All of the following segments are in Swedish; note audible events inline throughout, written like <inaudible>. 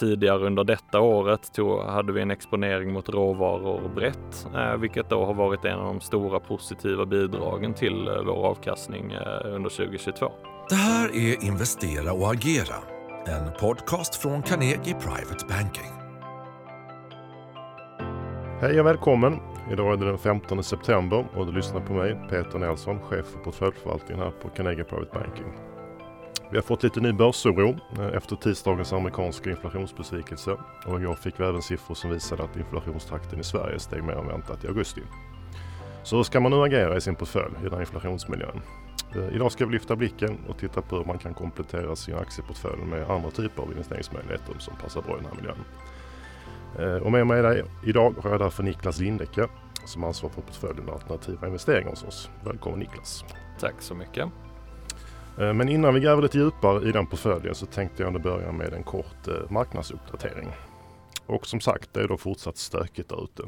tidigare under detta året tog, hade vi en exponering mot råvaror brett, eh, vilket då har varit en av de stora positiva bidragen till eh, vår avkastning eh, under 2022. Det här är Investera och agera, en podcast från Carnegie Private Banking. Hej och välkommen! Idag är det den 15 september och du lyssnar på mig, Peter Nelson, chef för portföljförvaltningen här på Carnegie Private Banking. Vi har fått lite ny börsoro eh, efter tisdagens amerikanska inflationsbesvikelse och igår fick vi även siffror som visade att inflationstakten i Sverige steg mer än väntat i augusti. Så hur ska man nu agera i sin portfölj i den här inflationsmiljön? Eh, idag ska vi lyfta blicken och titta på hur man kan komplettera sin aktieportfölj med andra typer av investeringsmöjligheter som passar bra i den här miljön. Eh, och med mig idag har jag därför Niklas Lindecke som ansvarar för portföljen alternativa investeringar hos oss. Välkommen Niklas! Tack så mycket! Eh, men innan vi gräver lite djupare i den portföljen så tänkte jag ändå börja med en kort eh, marknadsuppdatering. Och som sagt, det är då fortsatt stökigt där ute.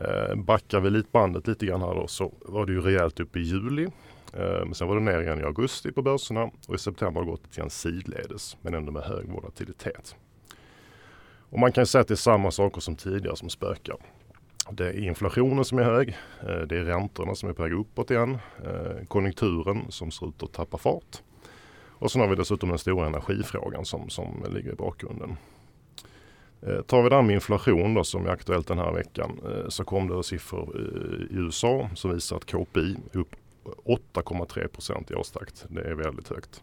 Eh, backar vi lite bandet lite grann här då så var det ju rejält upp i juli. Men sen var det ner igen i augusti på börserna och i september har det gått lite grann sidledes men ändå med hög volatilitet. Och man kan säga att det är samma saker som tidigare som spökar. Det är inflationen som är hög. Eh, det är räntorna som är på väg uppåt igen. Eh, konjunkturen som ser ut att tappa fart. Och sen har vi dessutom den stora energifrågan som, som ligger i bakgrunden. Eh, tar vi det här med inflation då, som är aktuellt den här veckan så kom det siffror i USA som visar att KPI är upp 8,3 procent i årstakt. Det är väldigt högt.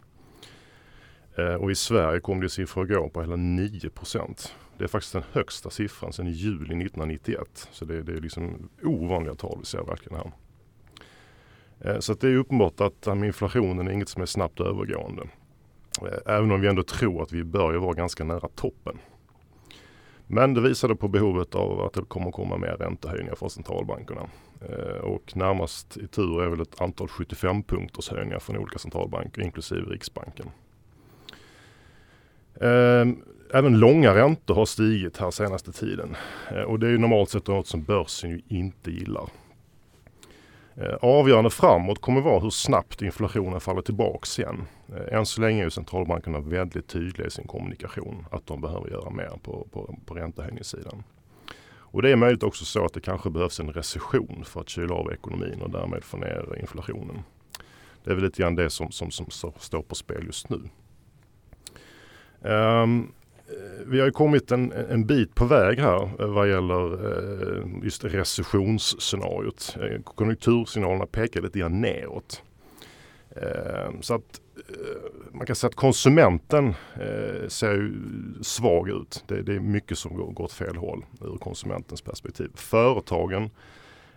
Eh, och i Sverige kom det siffror igår på hela 9. Det är faktiskt den högsta siffran sedan juli 1991. Så det, det är liksom ovanliga tal vi ser verkligen här. Eh, så det är uppenbart att inflationen är inget som är snabbt övergående. Eh, även om vi ändå tror att vi börjar vara ganska nära toppen. Men det visade på behovet av att det kommer komma mer räntehöjningar från centralbankerna. Och närmast i tur är väl ett antal 75 punkters höjningar från olika centralbanker inklusive Riksbanken. Ehm, även långa räntor har stigit här senaste tiden. Eh, och det är ju normalt sett något som börsen ju inte gillar. Eh, avgörande framåt kommer vara hur snabbt inflationen faller tillbaks igen. Eh, än så länge är centralbankerna väldigt tydliga i sin kommunikation att de behöver göra mer på, på, på räntehöjningssidan. Och det är möjligt också så att det kanske behövs en recession för att kyla av ekonomin och därmed få ner inflationen. Det är väl lite grann det som, som, som står på spel just nu. Um, vi har ju kommit en, en bit på väg här eh, vad gäller eh, just recessionsscenariot. Eh, Konjunktursignalerna pekar lite grann neråt. Ehm, så att man kan säga att konsumenten ser ju svag ut. Det, det är mycket som går, åt fel håll ur konsumentens perspektiv. Företagen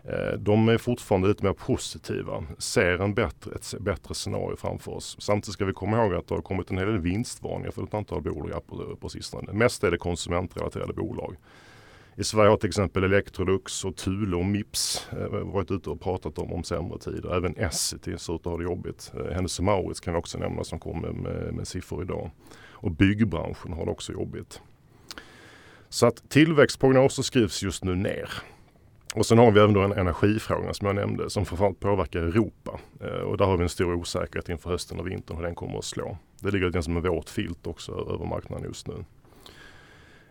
Eh, de är fortfarande lite mer positiva, ser en bättre, ett bättre scenario framför oss. Samtidigt ska vi komma ihåg att det har kommit en hel del vinstvarningar för ett antal bolag på, eh, på sistone. Mest är det konsumentrelaterade bolag. I Sverige har till exempel Electrolux och Thule och Mips eh, varit ute och pratat om, om sämre tider. Även Essity ser ut att ha det jobbigt. Hennes Mauritz kan vi också nämna som kommer med, med siffror idag. Och byggbranschen har det också jobbigt. Så att tillväxtprognoser skrivs just nu ner. Och sen har vi även då en energifråga som jag nämnde som framförallt påverkar Europa. Eh, och där har vi en stor osäkerhet inför hösten och vintern hur den kommer att slå. Det ligger lite som en våt filt också över marknaden just nu.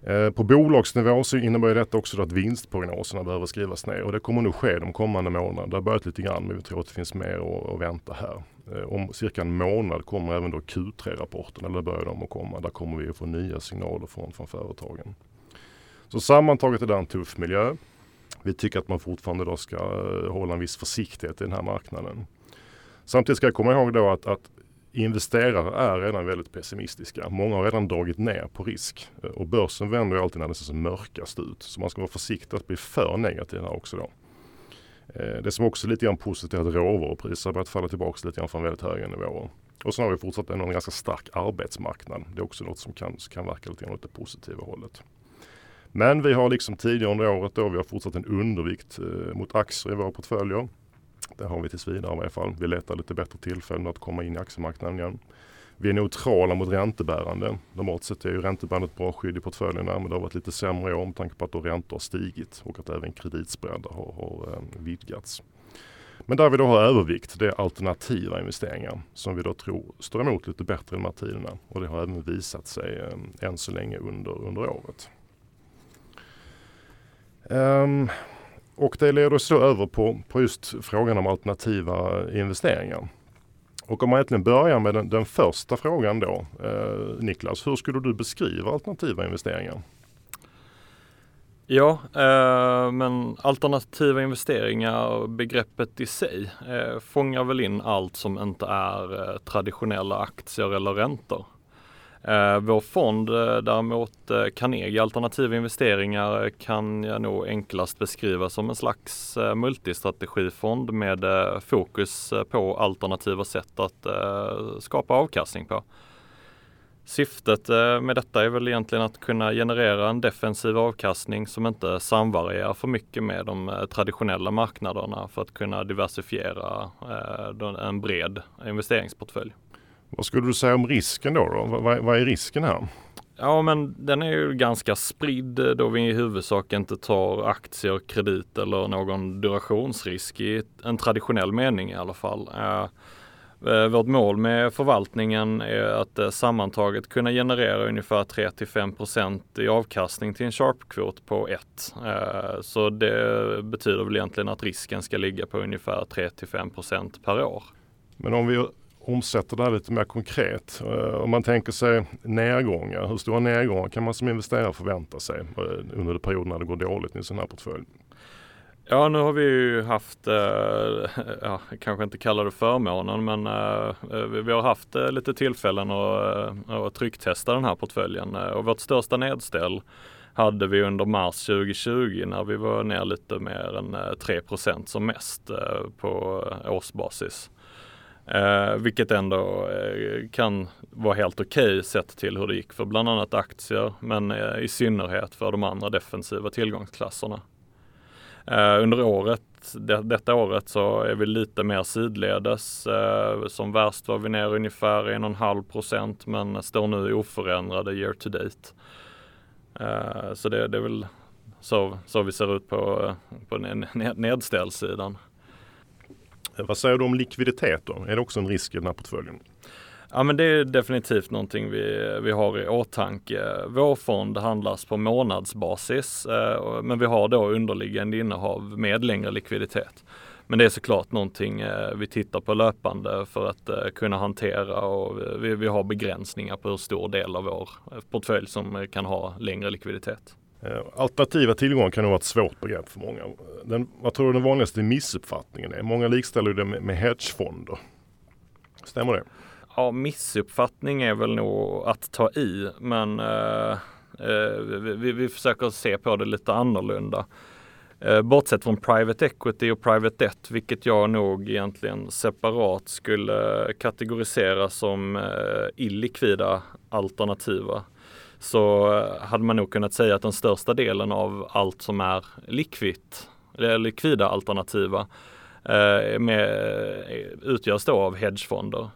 Eh, på bolagsnivå så innebär detta också att vinstprognoserna behöver skrivas ner och det kommer nog ske de kommande månaderna. Det har börjat lite grann men vi tror att det finns mer att vänta här. Eh, om cirka en månad kommer även då Q3-rapporten, eller börjar de att komma. Där kommer vi att få nya signaler från, från företagen. Så sammantaget är det en tuff miljö. Vi tycker att man fortfarande då ska eh, hålla en viss försiktighet i den här marknaden. Samtidigt ska jag komma ihåg då att, att investerare är redan väldigt pessimistiska. Många har redan dragit ner på risk eh, och börsen vänder ju alltid när det ser som mörkast ut. Så man ska vara försiktig att bli för negativ här också då. Eh, det som också är lite grann positivt är att råvarupriser har börjat falla tillbaka lite grann från väldigt höga nivåer. Och sen har vi fortsatt en ganska stark arbetsmarknad. Det är också något som kan, kan verka lite grann åt det positiva hållet. Men vi har liksom tidigare under året då vi har fortsatt en undervikt eh, mot aktier i våra portföljer. Det har vi tills vidare i varje fall. Vi letar lite bättre tillfällen att komma in i aktiemarknaden igen. Vi är neutrala mot räntebärande. Normalt sett är ju räntebärande ett bra skydd i portföljerna men det har varit lite sämre i år med tanke på att då räntor har stigit och att även kreditspreadar har, har eh, vidgats. Men där vi då har övervikt, det är alternativa investeringar som vi då tror står emot lite bättre i de här tiderna. Och det har även visat sig eh, än så länge under, under året. Um, och det leder oss då över på, på just frågan om alternativa investeringar. Och om man egentligen börjar med den, den första frågan då, eh, Niklas, hur skulle du beskriva alternativa investeringar? Ja, eh, men alternativa investeringar, begreppet i sig, eh, fångar väl in allt som inte är eh, traditionella aktier eller räntor. Eh, vår fond eh, däremot, eh, Carnegie Alternativa Investeringar, eh, kan jag nog enklast beskriva som en slags eh, multistrategifond med eh, fokus på alternativa sätt att skapa avkastning på. Syftet med detta är väl egentligen att kunna generera en defensiv avkastning som inte samvarierar för mycket med de traditionella marknaderna för att kunna diversifiera en bred investeringsportfölj. Vad skulle du säga om risken då? då? Vad, vad är risken här? Ja men den är ju ganska spridd då vi i huvudsak inte tar aktier, kredit eller någon durationsrisk i en traditionell mening i alla fall. Eh, eh, vårt mål med förvaltningen är att eh, sammantaget kunna generera ungefär 3-5% i avkastning till en sharp-kvot på 1. Så det betyder väl egentligen att risken ska ligga på ungefär 3-5% per år. Men om vi omsätter det här lite mer konkret. Eh, om man tänker sig nedgångar, hur stora nedgångar kan man som investerare förvänta sig eh, under perioden när det går dåligt i en sån här portfölj? Ja, nu har vi ju haft, eh, <laughs> ja, kanske inte kallar det förmånen, men eh, vi har haft lite tillfällen att, att trycktesta den här portföljen. och vårt största nedställ hade vi under mars 2020 när vi var ner lite mer än 3% som mest på årsbasis. Eh, vilket ändå eh, kan vara helt okej okay sett till hur det gick för bland annat aktier men eh, i synnerhet för de andra defensiva tillgångsklasserna. Eh, under året, det, detta året så är vi lite mer sidledes. Eh, som värst var vi ner ungefär 1,5 procent men står nu oförändrade year to date. Eh, så det, det, är väl så, så vi ser ut på, på nedställsidan. Vad säger du om likviditet då? Är det också en risk i den här portföljen? Ja men det är definitivt någonting vi, vi har i åtanke. Vår fond handlas på månadsbasis eh, men vi har då underliggande innehav med längre likviditet. Men det är såklart någonting eh, vi tittar på löpande för att eh, kunna hantera och eh, vi, vi har begränsningar på hur stor del av vår portfölj som kan ha längre likviditet. Eh, alternativa tillgångar kan nog vara ett svårt begrepp för många. Den, vad tror du den vanligaste missuppfattningen är? Många likställer det med, med hedgefonder. Stämmer det? Ja, missuppfattning är väl nog att ta i, men eh, eh, vi, vi, försöker se på det lite annorlunda. Eh, bortsett från private equity och private debt, vilket jag nog egentligen separat skulle kategorisera som eh, illikvida alternativa så eh, hade man nog kunnat säga att den största delen av allt som är likvitt, eller likvida alternativa, eh, med, eh, utgörs då av hedgefonder.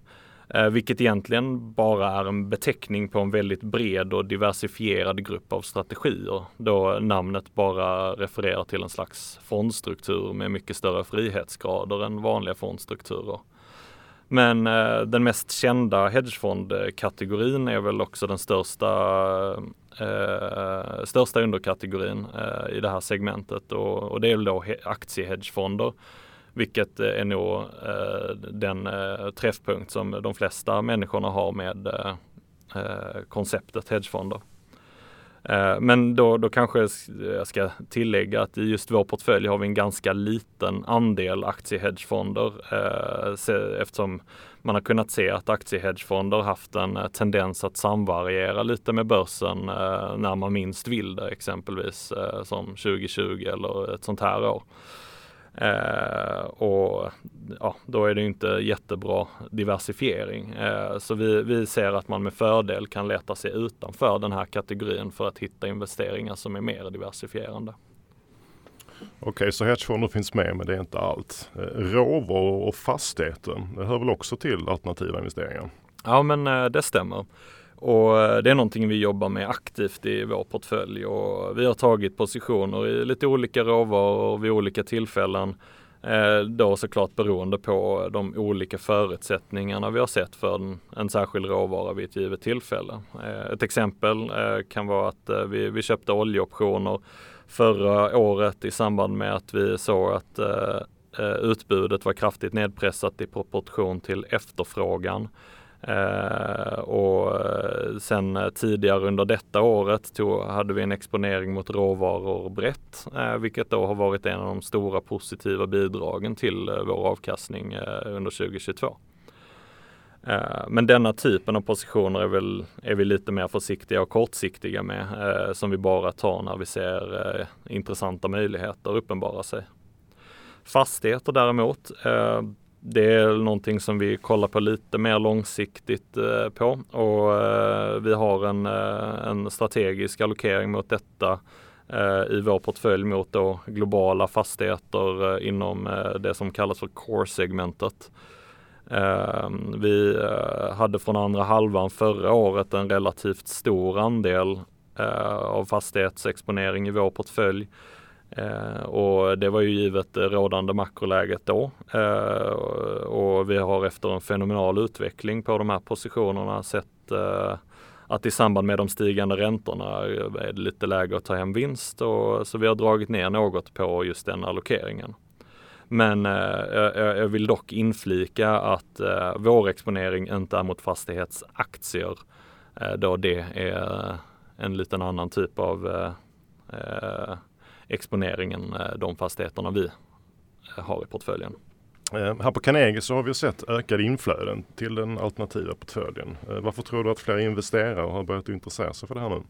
Eh, vilket egentligen bara är en beteckning på en väldigt bred och diversifierad grupp av strategier. Då namnet bara refererar till en slags fondstruktur med mycket större frihetsgrader än vanliga fondstrukturer. Men eh, den mest kända hedgefondkategorin är väl också den största, eh, största underkategorin eh, i det här segmentet och, och det är väl då aktiehedgefonder. Vilket eh, är nog eh, den eh, träffpunkt som de flesta människorna har med eh, eh konceptet hedgefonder. Eh, men då, då kanske jag ska tillägga att i just vår portfölj har vi en ganska liten andel aktiehedgefonder eh, eftersom man har kunnat se att aktiehedgefonder haft en eh, tendens att samvariera lite med börsen när man minst vill det exempelvis som 2020 eller ett sånt här år. Eh, och ja, då är det inte jättebra diversifiering. Eh, så vi, vi ser att man med fördel kan leta sig utanför den här kategorin för att hitta investeringar som är mer diversifierande. Okej, okay, så hedgefonder finns med men det är inte allt. Eh, råvaror och fastigheter, det hör väl också till alternativa investeringar? Ja men eh, det stämmer. Och eh, det är någonting vi jobbar med aktivt i vår portfölj och vi har tagit positioner i lite olika råvaror vid olika tillfällen. Eh, då såklart beroende på de olika förutsättningarna vi har sett för en, en särskild råvara vid ett givet tillfälle. Eh, ett exempel kan vara att vi, vi köpte oljeoptioner förra året i samband med att vi såg att utbudet var kraftigt nedpressat i proportion till efterfrågan. Eh, och eh, sen eh, tidigare under detta året tog, hade vi en exponering mot råvaror brett, eh, vilket då har varit en av de stora positiva bidragen till eh, vår avkastning eh, under 2022. Eh, men denna typen av positioner är, väl, är vi lite mer försiktiga och kortsiktiga med, som vi bara tar när vi ser intressanta möjligheter uppenbara sig. Fastigheter däremot, det är någonting som vi kollar på lite mer långsiktigt eh, på och eh, vi har en, eh, en strategisk allokering mot detta i vår portfölj mot då globala fastigheter inom det som kallas för core-segmentet. Ehm, vi hade från andra halvan förra året en relativt stor andel av fastighetsexponering i vår portfölj. Eh, och det var ju givet det rådande makroläget då. Eh, och vi har efter en fenomenal utveckling på de här positionerna sett eh, att i samband med de stigande räntorna är det lite läge att ta hem vinst. Och, så vi har dragit ner något på just den allokeringen. Men eh, jag vill dock inflika att eh, vår exponering inte är mot fastighetsaktier. Eh, då det är en liten annan typ av eh, eh exponeringen, eh, de fastigheterna vi eh, har i portföljen. Eh, här på Carnegie så har vi sett ökade inflöden till den alternativa portföljen. Varför tror du att fler investerare har börjat intressera sig för det här nu?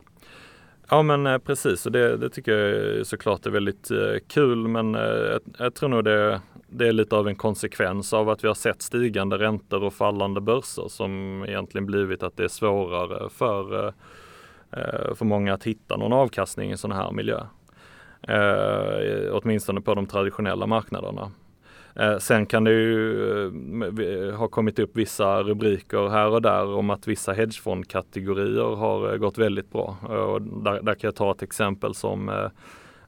Ja men precis och det, det tycker jag såklart är väldigt kul men jag, jag tror nog det, det, är lite av en konsekvens av att vi har sett stigande räntor och fallande börser som egentligen blivit att det är svårare för, för många att hitta någon avkastning i sån här miljö. Eh, åtminstone på de traditionella marknaderna. Eh, sen kan det ju eh, ha kommit upp vissa rubriker här och där om att vissa hedgefondkategorier har eh, gått väldigt bra. Eh, och där, där, kan jag ta ett exempel som eh,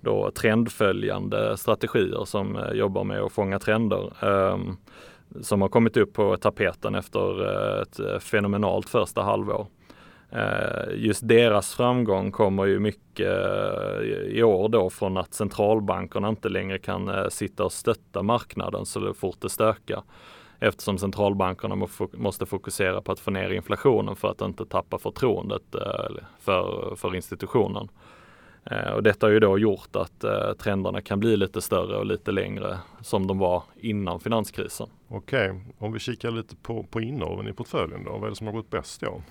då trendföljande strategier som eh, jobbar med att fånga trender. Ehm, som har kommit upp på tapeten efter eh, ett eh, fenomenalt första halvår. Eh, just deras framgång kommer ju mycket eh, i år då från att centralbankerna inte längre kan eh, sitta och stötta marknaden så fort det stökar. Eftersom centralbankerna måste fokusera på att få ner inflationen för att inte tappa förtroendet för, för institutionen. Och detta har ju då gjort att trenderna kan bli lite större och lite längre som de var innan finanskrisen. Okej, om vi kikar lite på, på innehaven i portföljen då, vad är det som har gått bäst i år?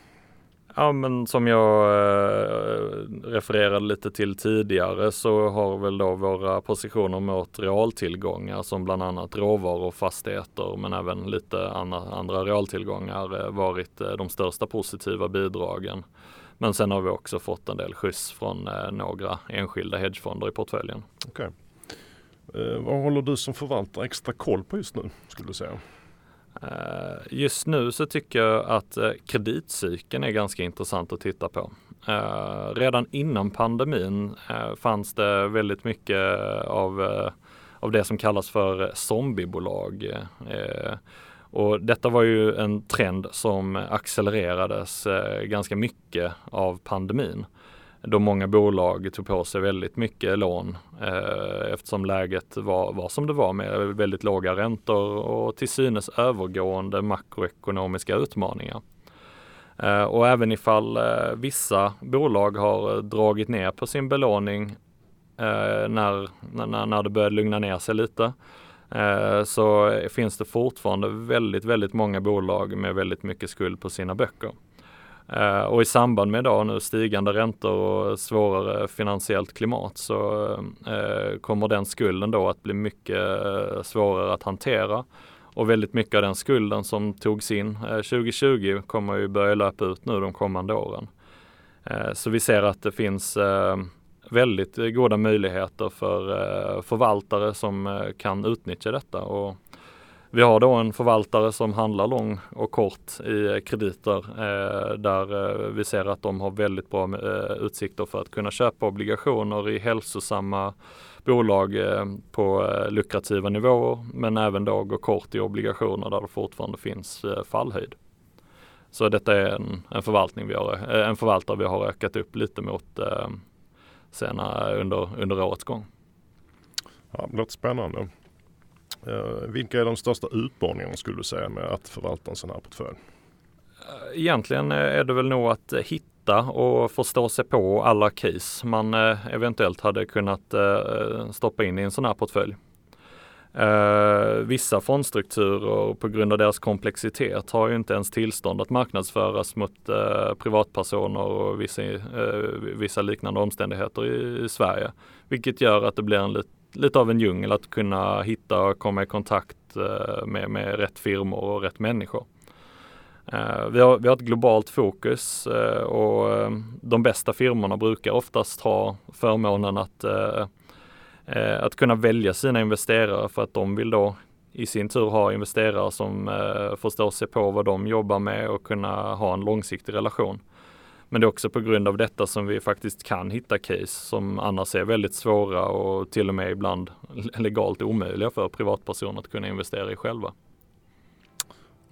Ja men som jag eh, refererade lite till tidigare så har väl då våra positioner mot realtillgångar som bland annat råvaror och fastigheter men även lite andra, realtillgångar eh, varit eh, de största positiva bidragen. Men sen har vi också fått en del skjuts från några enskilda hedgefonder i portföljen. Okay. Vad håller du som förvaltare extra koll på just nu skulle du säga? Eh, just nu så tycker jag att eh, kreditcykeln är ganska intressant att titta på. Eh, redan innan pandemin fanns det väldigt mycket av, av det som kallas för zombiebolag. Och detta var ju en trend som accelererades ganska mycket av pandemin då många bolag tog på sig väldigt mycket lån eh, eftersom läget var, var som det var med väldigt låga räntor och till synes övergående makroekonomiska utmaningar. Eh, och även ifall eh, vissa bolag har dragit ner på sin belåning eh, när, när, när det började lugna ner sig lite eh, så finns det fortfarande väldigt, väldigt många bolag med väldigt mycket skuld på sina böcker. Eh, och i samband med då nu stigande räntor och svårare finansiellt klimat så eh, kommer den skulden då att bli mycket eh, svårare att hantera. Och väldigt mycket av den skulden som togs in 2020 kommer ju börja löpa ut nu de kommande åren. Så vi ser att det finns väldigt goda möjligheter för förvaltare som kan utnyttja detta. Och vi har då en förvaltare som handlar lång och kort i krediter eh, där eh, vi ser att de har väldigt bra eh, utsikter för att kunna köpa obligationer i hälsosamma bolag eh, på eh, lukrativa nivåer men även då gå kort i obligationer där det fortfarande finns eh, fallhöjd. Så detta är en, en, förvaltning vi har, eh, en förvaltare vi har ökat upp lite mot eh, senare under, under årets gång. Ja, det låter spännande. Eh, vilka är de största utmaningarna skulle du säga med att förvalta en sån här portfölj? Eh, egentligen eh, är det väl nog att hitta och förstå sig på alla case man eventuellt hade kunnat stoppa in i en sån här portfölj. Vissa fondstrukturer på grund av deras komplexitet har ju inte ens tillstånd att marknadsföras mot privatpersoner och vissa, vissa liknande omständigheter i, Sverige. Vilket gör att det blir en lite lite av en djungel att kunna hitta och komma i kontakt eh, med, med rätt firmor och rätt människor. Eh, vi har, vi har ett globalt fokus eh, och de bästa firmorna brukar oftast ha förmånen att att kunna välja sina investerare för att de vill då i sin tur ha investerare som förstår sig på vad de jobbar med och kunna ha en långsiktig relation. Men det är också på grund av detta som vi faktiskt kan hitta case som annars är väldigt svåra och till och med ibland <laughs> legalt omöjliga för privatpersoner att kunna investera i själva.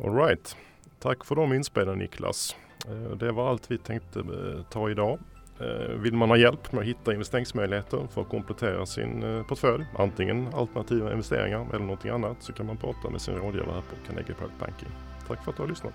All right. Tack för de inspelen Niklas. Eh, det var allt vi tänkte eh, ta idag. Eh, vill man ha hjälp med att hitta investeringsmöjligheter för att komplettera sin portfölj, antingen alternativa investeringar eller någonting annat, så kan man prata med sin rådgivare här på Carnegie Private Banking. Tack för att du har lyssnat.